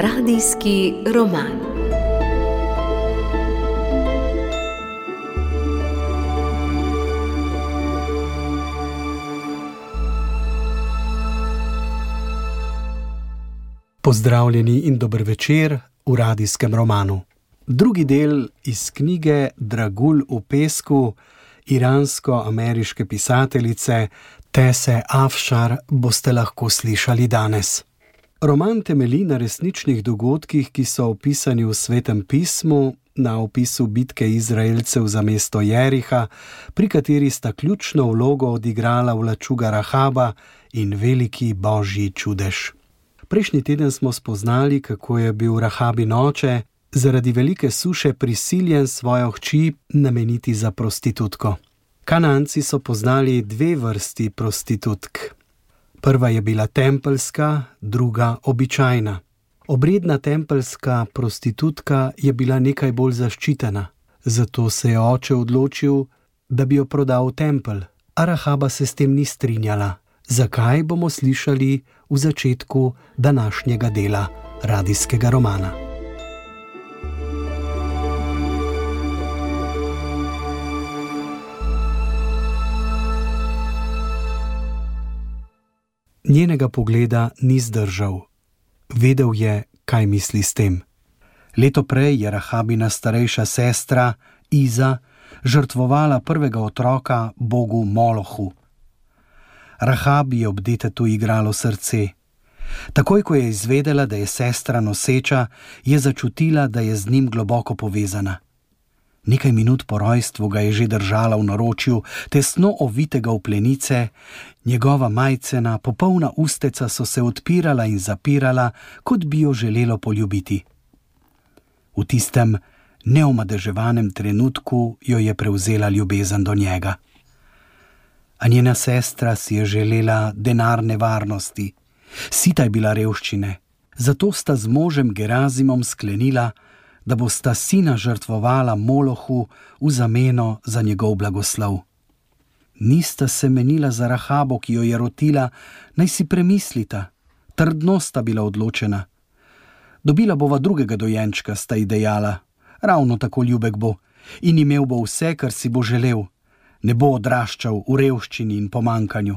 Radijski roman. Pozdravljeni in dober večer v radijskem romanu. Drugi del iz knjige Dragul v pesku iransko-ameriške pisateljice Tese Afšar boste lahko slišali danes. Roman temelji na resničnih dogodkih, ki so opisani v svetem pismu, na opisu bitke Izraelcev za mesto Jeriha, pri kateri sta ključno vlogo odigrala vlačuga Rahaba in veliki božji čudež. Prejšnji teden smo spoznali, kako je bil Rahabin oče zaradi velike suše prisiljen svojo hči nameniti za prostitutko. Kananci so poznali dve vrsti prostitutk. Prva je bila tempelska, druga običajna. Obredna tempelska prostitutka je bila nekaj bolj zaščitena, zato se je oče odločil, da bi jo prodal v tempel, a Rahaba se s tem ni strinjala. Zakaj bomo slišali v začetku današnjega dela radijskega romana? Njenega pogleda ni zdržal. Vedel je, kaj misli s tem. Leto prej je Rahabina starejša sestra Iza žrtvovala prvega otroka bogu Molohu. Rahabi je ob detetu igralo srce. Takoj, ko je izvedela, da je sestra noseča, je začutila, da je z njim globoko povezana. Nekaj minut po rojstvu ga je že držala v naročju, tesno ovitega v plenice, njegova majcena, popolna usteca so se odpirala in zapirala, kot bi jo želelo poljubiti. V tistem neomadeževanem trenutku jo je prevzela ljubezen do njega. A njena sestra si je želela denarne varnosti, sita je bila revščine, zato sta z možem Gerazimom sklenila, da bosta sina žrtvovala Molohu v zameno za njegov blagoslov. Nista se menila za Rahabo, ki jo je rotila, naj si premislita, trdno sta bila odločena. Dobila bova drugega dojenčka, sta ji dejala, ravno tako ljubek bo in imel bo vse, kar si bo želel, ne bo odraščal v revščini in pomankanju.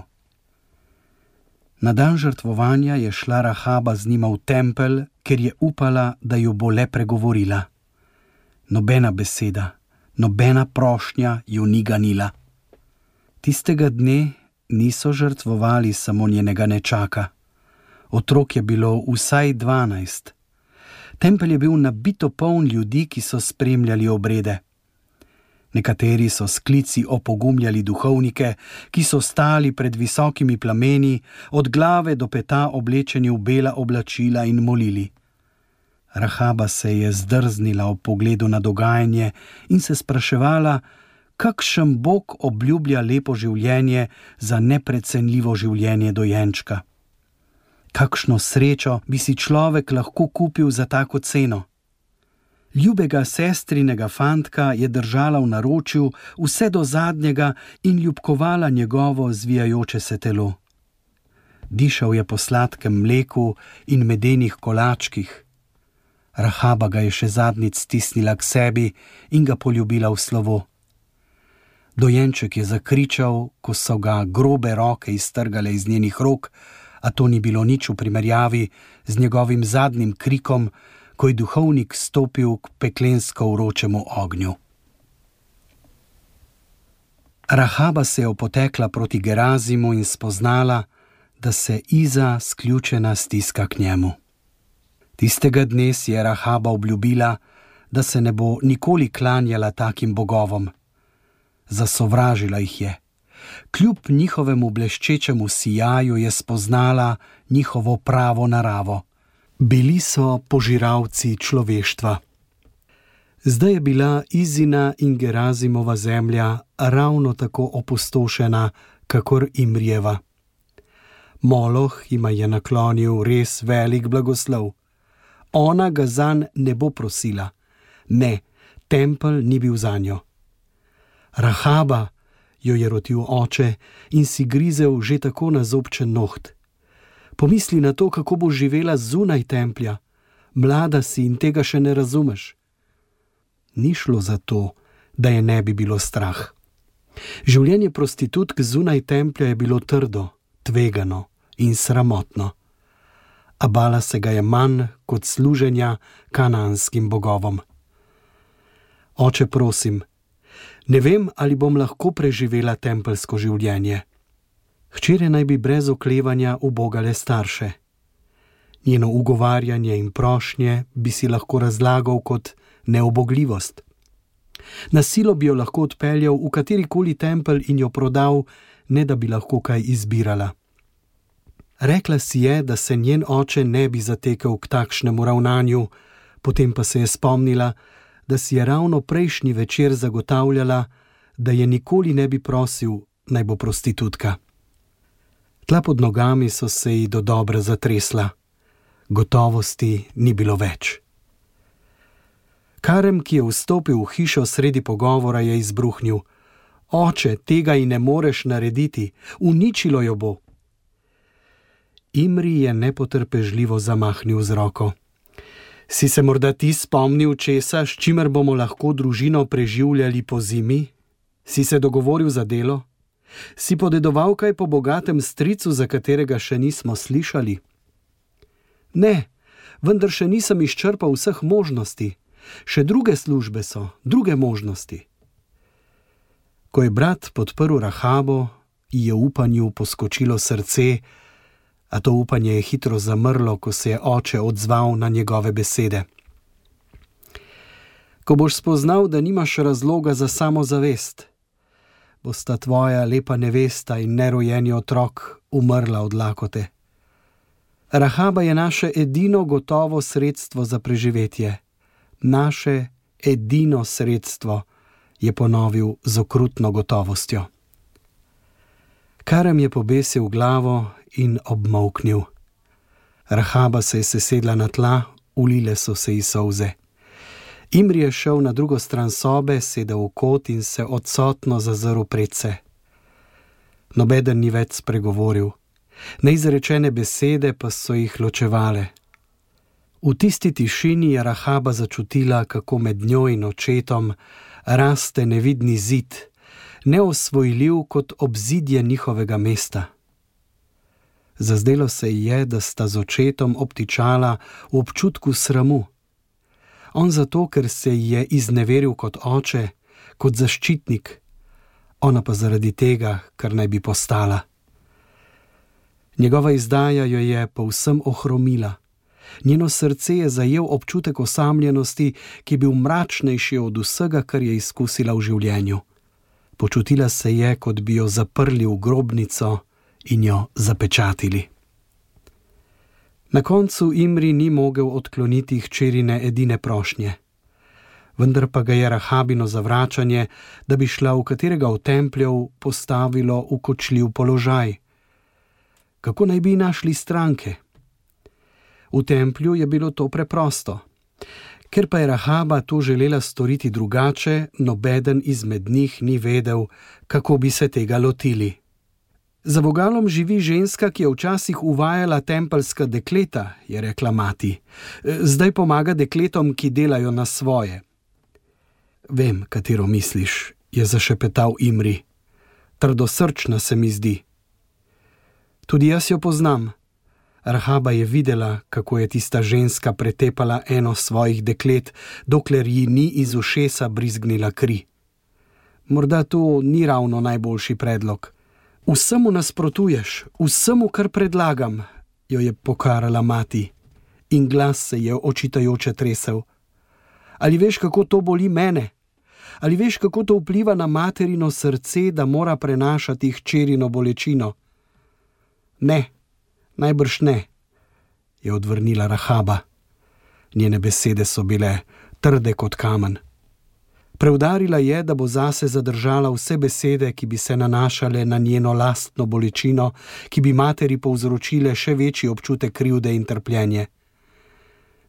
Na dan žrtvovanja je šla Rahaba z njima v tempelj, ker je upala, da jo bo le pregovorila. Nobena beseda, nobena prošnja ju ni ganila. Tistega dne niso žrtvovali samo njenega nečaka. Otrok je bilo vsaj dvanajst. Tempelj je bil nabito poln ljudi, ki so spremljali obrede. Nekateri so s klici opogumljali duhovnike, ki so stali pred visokimi plameni, od glave do peta oblečeni v bela oblačila in molili. Rahaba se je zdrznila ob pogledu na dogajanje in se spraševala, kakšen Bog obljublja lepo življenje za neprecenljivo življenje dojenčka. Kakšno srečo bi si človek lahko kupil za tako ceno? Ljubega sestrinega fantka je držala v naročju vse do zadnjega in ljubkovala njegovo zvijajoče se telo. Dišal je po sladkem mleku in medenih kolačkih. Rahaba ga je še zadnjič stisnila k sebi in ga poljubila v slovo. Dojenček je zakričal, ko so ga grobe roke iztrgale iz njenih rok, a to ni bilo nič v primerjavi z njegovim zadnjim krikom, ko je duhovnik stopil k peklensko vročemu ognju. Rahaba se je opotekla proti Gerazimu in spoznala, da se Iza sključena stiska k njemu. Tistega dne si je Rahaba obljubila, da se ne bo nikoli klanjala takim bogovom. Zasovražila jih je. Kljub njihovemu bleščečemu sijaju je spoznala njihovo pravo naravo. Bili so požiralci človeštva. Zdaj je bila Izina in Gerazimova zemlja ravno tako opustošena, kakor Imrijeva. Moloh jima je naklonil res velik blagoslov. Ona ga zanj ne bo prosila, ne, tempelj ni bil za njo. Rahaba jo je rotil oče in si grizel že tako na zobčen noht. Pomisli na to, kako bo živela zunaj templja, mlada si in tega še ne razumeš. Ni šlo za to, da je ne bi bilo strah. Življenje prostitutk zunaj templja je bilo trdo, tvegano in sramotno. A bala se ga je manj kot služenja kananskim bogovom. Oče, prosim, ne vem, ali bom lahko preživela tempelsko življenje. Hčere naj bi brez oklevanja ubogale starše. Njeno ugovarjanje in prošnje bi si lahko razlagal kot neobogljivost. Na silo bi jo lahko odpeljal v katerikoli tempelj in jo prodal, ne da bi lahko kaj izbirala. Rekla si je, da se njen oče ne bi zatekel k takšnemu ravnanju, potem pa se je spomnila, da si je ravno prejšnji večer zagotavljala, da je nikoli ne bi prosil, naj bo prostitutka. Tla pod nogami so se ji do dobra zatresla, gotovosti ni bilo več. Karem, ki je vstopil v hišo sredi pogovora, je izbruhnil: Oče, tega ji ne moreš narediti, uničilo jo bo. Imri je nepotrpežljivo zamahnil z roko. Si se morda ti spomnil česa, s čimer bomo lahko družino preživljali po zimi? Si se dogovoril za delo? Si podedoval kaj po bogatem stricu, za katerega še nismo slišali? Ne, vendar še nisem izčrpal vseh možnosti. Še druge službe so, druge možnosti. Ko je brat podprl Rahabo, je upanju poskočilo srce, a to upanje je hitro zamrlo, ko se je oče odzval na njegove besede. Ko boš spoznal, da nimaš razloga za samozavest, bosta tvoja lepa nevesta in nerojeni otrok umrla od lakote. Rahaba je naše edino gotovo sredstvo za preživetje, naše edino sredstvo, je ponovil z okrutno gotovostjo. Karem je pobesil glavo in obmoknil. Rahaba se je sesedla na tla, ulile so se ji solze. Imri je šel na drugo stran sobe, sedel v kot in se odsotno zazrl predse. Nobeden ni več spregovoril, neizrečene besede pa so jih ločevale. V tisti tišini je Rahaba začutila, kako med njo in očetom raste nevidni zid, neosvojljiv kot obzidje njihovega mesta. Zazdelo se ji je, da sta z očetom obtičala v občutku sramu. On zato, ker se ji je izneveril kot oče, kot zaščitnik, ona pa zaradi tega, kar naj bi postala. Njegova izdaja jo je povsem ohromila. Njeno srce je zajel občutek osamljenosti, ki je bil mračnejši od vsega, kar je izkusila v življenju. Počutila se je, kot bi jo zaprli v grobnico in jo zapečatili. Na koncu Imri ni mogel odkloniti hčerine edine prošnje. Vendar pa ga je rahabino zavračanje, da bi šla v katerega od templjev, postavilo v kočljiv položaj. Kako naj bi našli stranke? V templju je bilo to preprosto. Ker pa je Rahaba to želela storiti drugače, nobeden izmed njih ni vedel, kako bi se tega lotili. Za vogalom živi ženska, ki je včasih uvajala tempelska dekleta, je rekla mati. Zdaj pomaga dekletom, ki delajo na svoje. Vem, katero misliš, je zašepetal Imri. Trdosrčna se mi zdi. Tudi jaz jo poznam. Rahaba je videla, kako je tista ženska pretepala eno svojih deklet, dokler ji ni iz ušesa brizgnila kri. Morda to ni ravno najboljši predlog. Vsemu nasprotuješ, vsemu, kar predlagam, jo je pokarala mati in glas se je očitajoče tresel. Ali veš, kako to boli mene? Ali veš, kako to vpliva na materino srce, da mora prenašati hčerino bolečino? Ne, najbrž ne, je odvrnila Rahaba. Njene besede so bile trde kot kamen. Preudarila je, da bo zase zadržala vse besede, ki bi se nanašale na njeno lastno bolečino, ki bi materi povzročile še večji občutek krivde in trpljenje.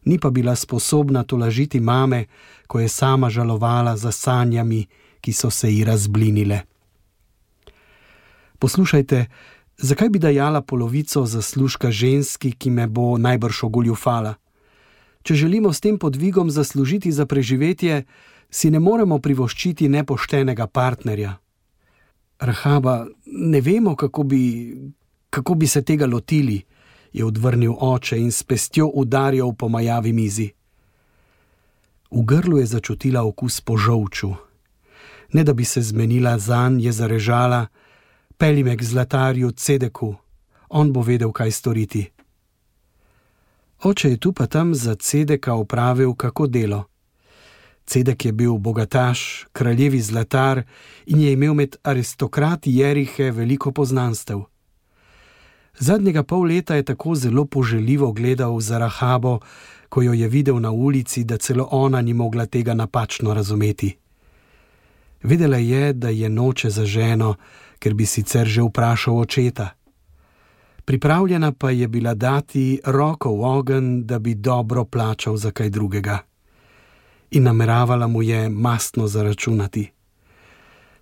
Ni pa bila sposobna tolažiti mame, ko je sama žalovala za sanjami, ki so se ji razblinile. Poslušajte, zakaj bi dajala polovico zaslužka ženski, ki me bo najbrž ogoljufala? Če želimo s tem podvigom zaslužiti za preživetje, si ne moremo privoščiti nepoštenega partnerja. Rahaba, ne vemo, kako bi, kako bi se tega lotili, je odvrnil oče in s pestjo udarjal po majavi mizi. V grlu je začutila okus po žolču. Ne da bi se zmenila za njo, je zarežala: Peli me k zlatarju Cedeku, on bo vedel, kaj storiti. Oče je tu pa tam za Cedeka upravil kako delo. Cedek je bil bogataš, kraljevi zlatar in je imel med aristokrati Jerihe veliko poznanstev. Zadnjega pol leta je tako zelo poželjivo gledal za Rahabo, ko jo je videl na ulici, da celo ona ni mogla tega napačno razumeti. Vedela je, da je noče za ženo, ker bi sicer že vprašal očeta. Pripravljena pa je bila dati roko v ogen, da bi dobro plačal za kaj drugega. In nameravala mu je mastno zaračunati.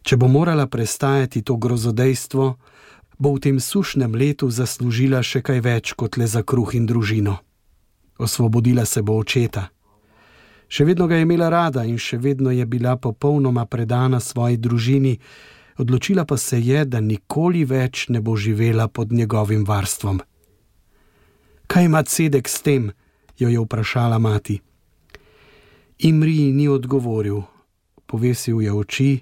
Če bo morala prestajati to grozodejstvo, bo v tem sušnem letu zaslužila še kaj več kot le za kruh in družino. Osvobodila se bo očeta. Še vedno ga je imela rada in še vedno je bila popolnoma predana svoji družini, odločila pa se je, da nikoli več ne bo živela pod njegovim varstvom. Kaj ima cedek s tem? jo je vprašala mati. Imri ni odgovoril, povesil je oči,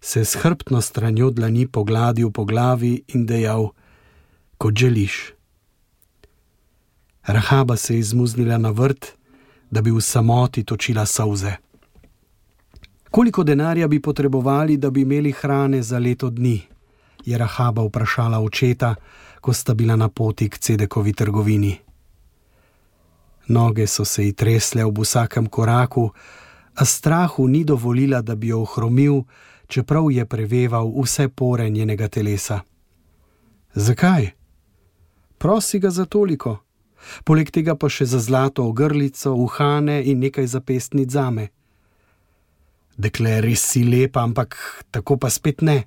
se s hrbtno stranjo dlani pogladil po glavi in dejal: Kot želiš. Rahaba se je izmuznila na vrt, da bi v samoti točila solze. Koliko denarja bi potrebovali, da bi imeli hrane za leto dni? je Rahaba vprašala očeta, ko sta bila na poti k Cedekovi trgovini. Noge so se ji tresle ob vsakem koraku, a strahu ni dovolila, da bi jo ohromil, čeprav je preveval vse pore njenega telesa. Zakaj? Prosi ga za toliko, poleg tega pa še za zlato ogrlico, uhane in nekaj zapestnic zame. Dekle, res si lepa, ampak tako pa spet ne.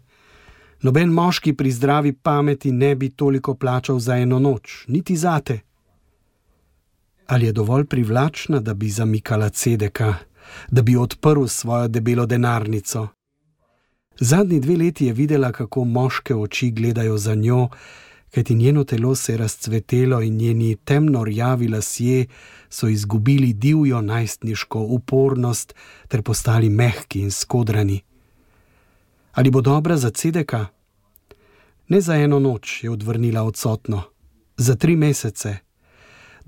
Noben moški pri zdravi pameti ne bi toliko plačal za eno noč, niti zate. Ali je dovolj privlačna, da bi zamikala cedeka, da bi odprl svojo debelo denarnico? Zadnji dve leti je videla, kako moške oči gledajo za njo, kajti njeno telo se je razcvetelo in njeni temno rjavi lasje so izgubili divjo najstniško upornost ter postali mehki in skodrani. Ali bo dobra za cedeka? Ne za eno noč, je odvrnila odsotno, za tri mesece.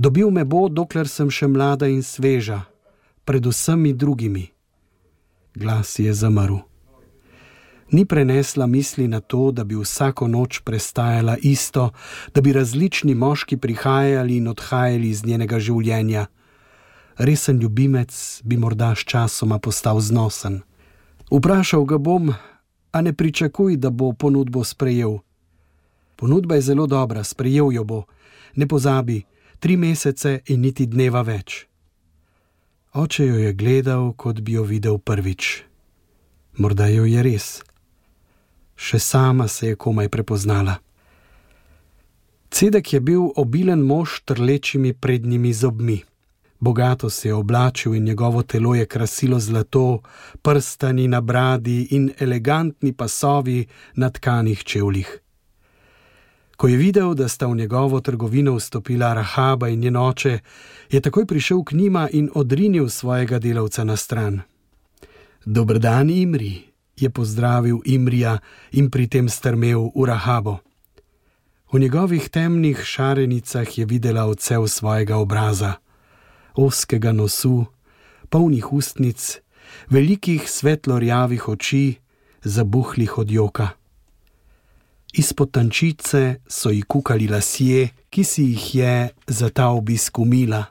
Dobil me bo, dokler sem še mlada in sveža, pred vsemi drugimi. Glas je zamrl ni prenesla misli na to, da bi vsako noč prestajala isto, da bi različni moški prihajali in odhajali iz njenega življenja. Resen ljubimec bi morda sčasoma postal znosen. Vprašal ga bom, a ne pričakuj, da bo ponudbo sprejel. Ponudba je zelo dobra, sprejel jo bo, ne pozabi, tri mesece in niti dneva več. Oče jo je gledal, kot bi jo videl prvič. Morda jo je res še sama se je komaj prepoznala. Cedek je bil obilen mož trlečimi prednjimi zobmi. Bogato se je oblačil in njegovo telo je krasilo zlato, prstani na bradi in elegantni pasovi na tkanih čevljih. Ko je videl, da sta v njegovo trgovino vstopila Rahaba in njen oče, je takoj prišel k njima in odrinil svojega delavca na stran. Dobr dan, Imri, je pozdravil Imrija in pri tem strmel v Rahabo. V njegovih temnih šarenicah je videla odsev svojega obraza, oskega nosu, polnih ustnic, velikih svetlorjavih oči, zabuhlih od joka. Izpod tančice so ji kukali lasje, ki si jih je za ta obisk umila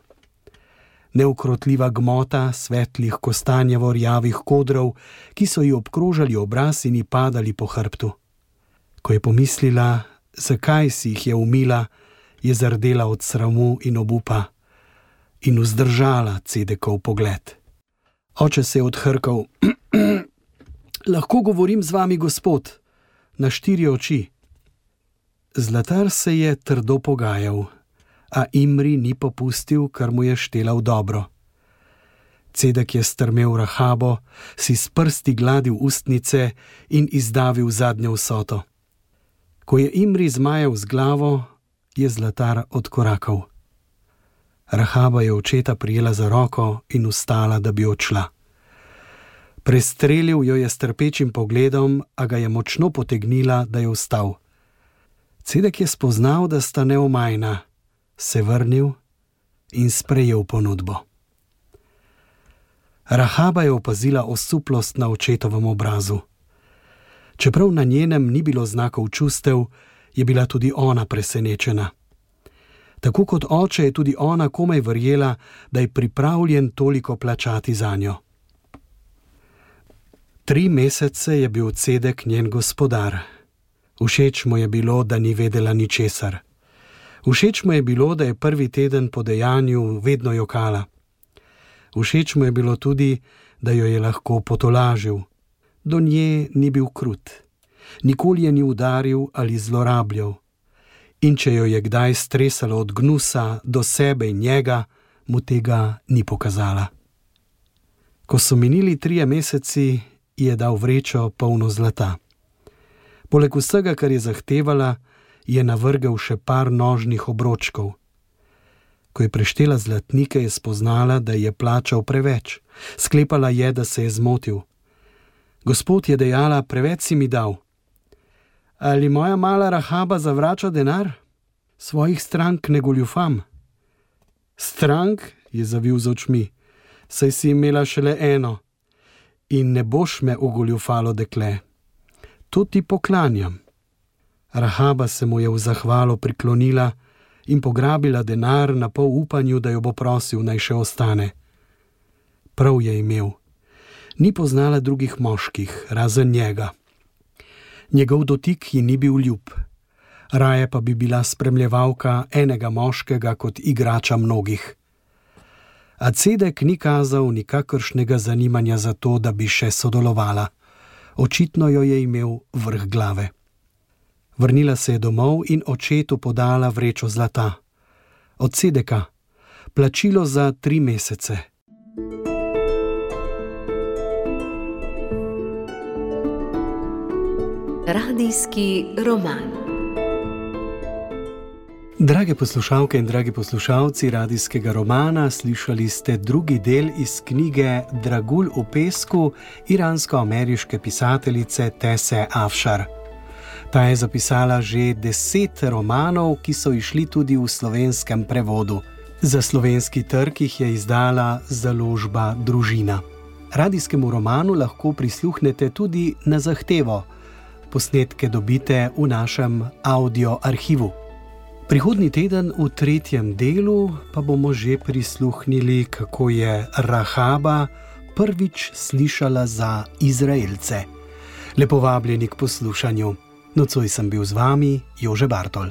neukrotljiva gmota svetlih kostanjevo-rjavih kodrov, ki so ji obkrožali obraz in ji padali po hrbtu. Ko je pomislila, zakaj si jih je umila, je zardela od sramu in obupa in vzdržala cedekov pogled. Oče se je odhrkal: Lahko govorim z vami, gospod, na štiri oči. Zlatar se je trdo pogajal a Imri ni popustil, kar mu je štela v dobro. Cedek je strmel rahabo, si s prsti gladil ustnice in izdavil zadnjo vsoto. Ko je Imri zmajal z glavo, je zlatar odkorakal. Rahaba je očeta prijela za roko in ustala, da bi odšla. Prestrelil jo je s trpečim pogledom, a ga je močno potegnila, da je vstal. Cedek je spoznal, da sta neomajna, se vrnil in sprejel ponudbo. Rahaba je opazila osuplost na očetovem obrazu. Čeprav na njenem ni bilo znakov čustev, je bila tudi ona presenečena. Tako kot oče je tudi ona komaj verjela, da je pripravljen toliko plačati za njo. Tri mesece je bil cedek njen gospodar. Všeč mu je bilo, da ni vedela ničesar. Všeč mu je bilo, da je prvi teden po dejanju vedno jokala. Všeč mu je bilo tudi, da jo je lahko potolažil. Do nje ni bil krut, nikoli je ni udaril ali zlorabljal. In če jo je kdaj stresalo od gnusa do sebe in njega, mu tega ni pokazala. Ko so minili trije meseci, je dal vrečo polno zlata. Poleg vsega, kar je zahtevala, je navrgel še par nožnih obročkov. Ko je preštela zlatnike, je spoznala, da je plačal preveč. Sklepala je, da se je zmotil. Gospod je dejala: Preveč si mi dal. Ali moja mala rahaba zavrača denar? Svojih strank ne goljufam. Strank je zavil z očmi, saj si imela šele eno in ne boš me ogoljufalo, dekle. To ti poklanjam. Rahaba se mu je v zahvalo priklonila in pograbila denar na pol upanju, da jo bo prosil naj še ostane. Prav je imel. Ni poznala drugih moških, razen njega. Njegov dotik ji ni bil ljub, raje pa bi bila spremljevalka enega moškega kot igrača mnogih. A cedek ni kazal nikakršnega zanimanja za to, da bi še sodelovala. Očitno jo je imel vrh glave. Vrnila se je domov in očetu podala vrečo zlata. Od sedeka, plačilo za tri mesece. Radijski roman. Drage poslušalke in dragi poslušalci radijskega romana, slišali ste drugi del iz knjige Dragul v pesku iransko-ameriške pisateljice Tese Afšar. Ta je zapisala že deset romanov, ki so išli tudi v slovenskem prevodu. Za slovenski trg jih je izdala založba Družina. Radijskemu romanu lahko prisluhnete tudi na zahtevo. Posnetke dobite v našem audio arhivu. Prihodni teden v tretjem delu pa bomo že prisluhnili, kako je Rahaba prvič slišala za Izraelce. Lepo vabljeni k poslušanju. Nocoj sem bil z vami, Jože Bartol.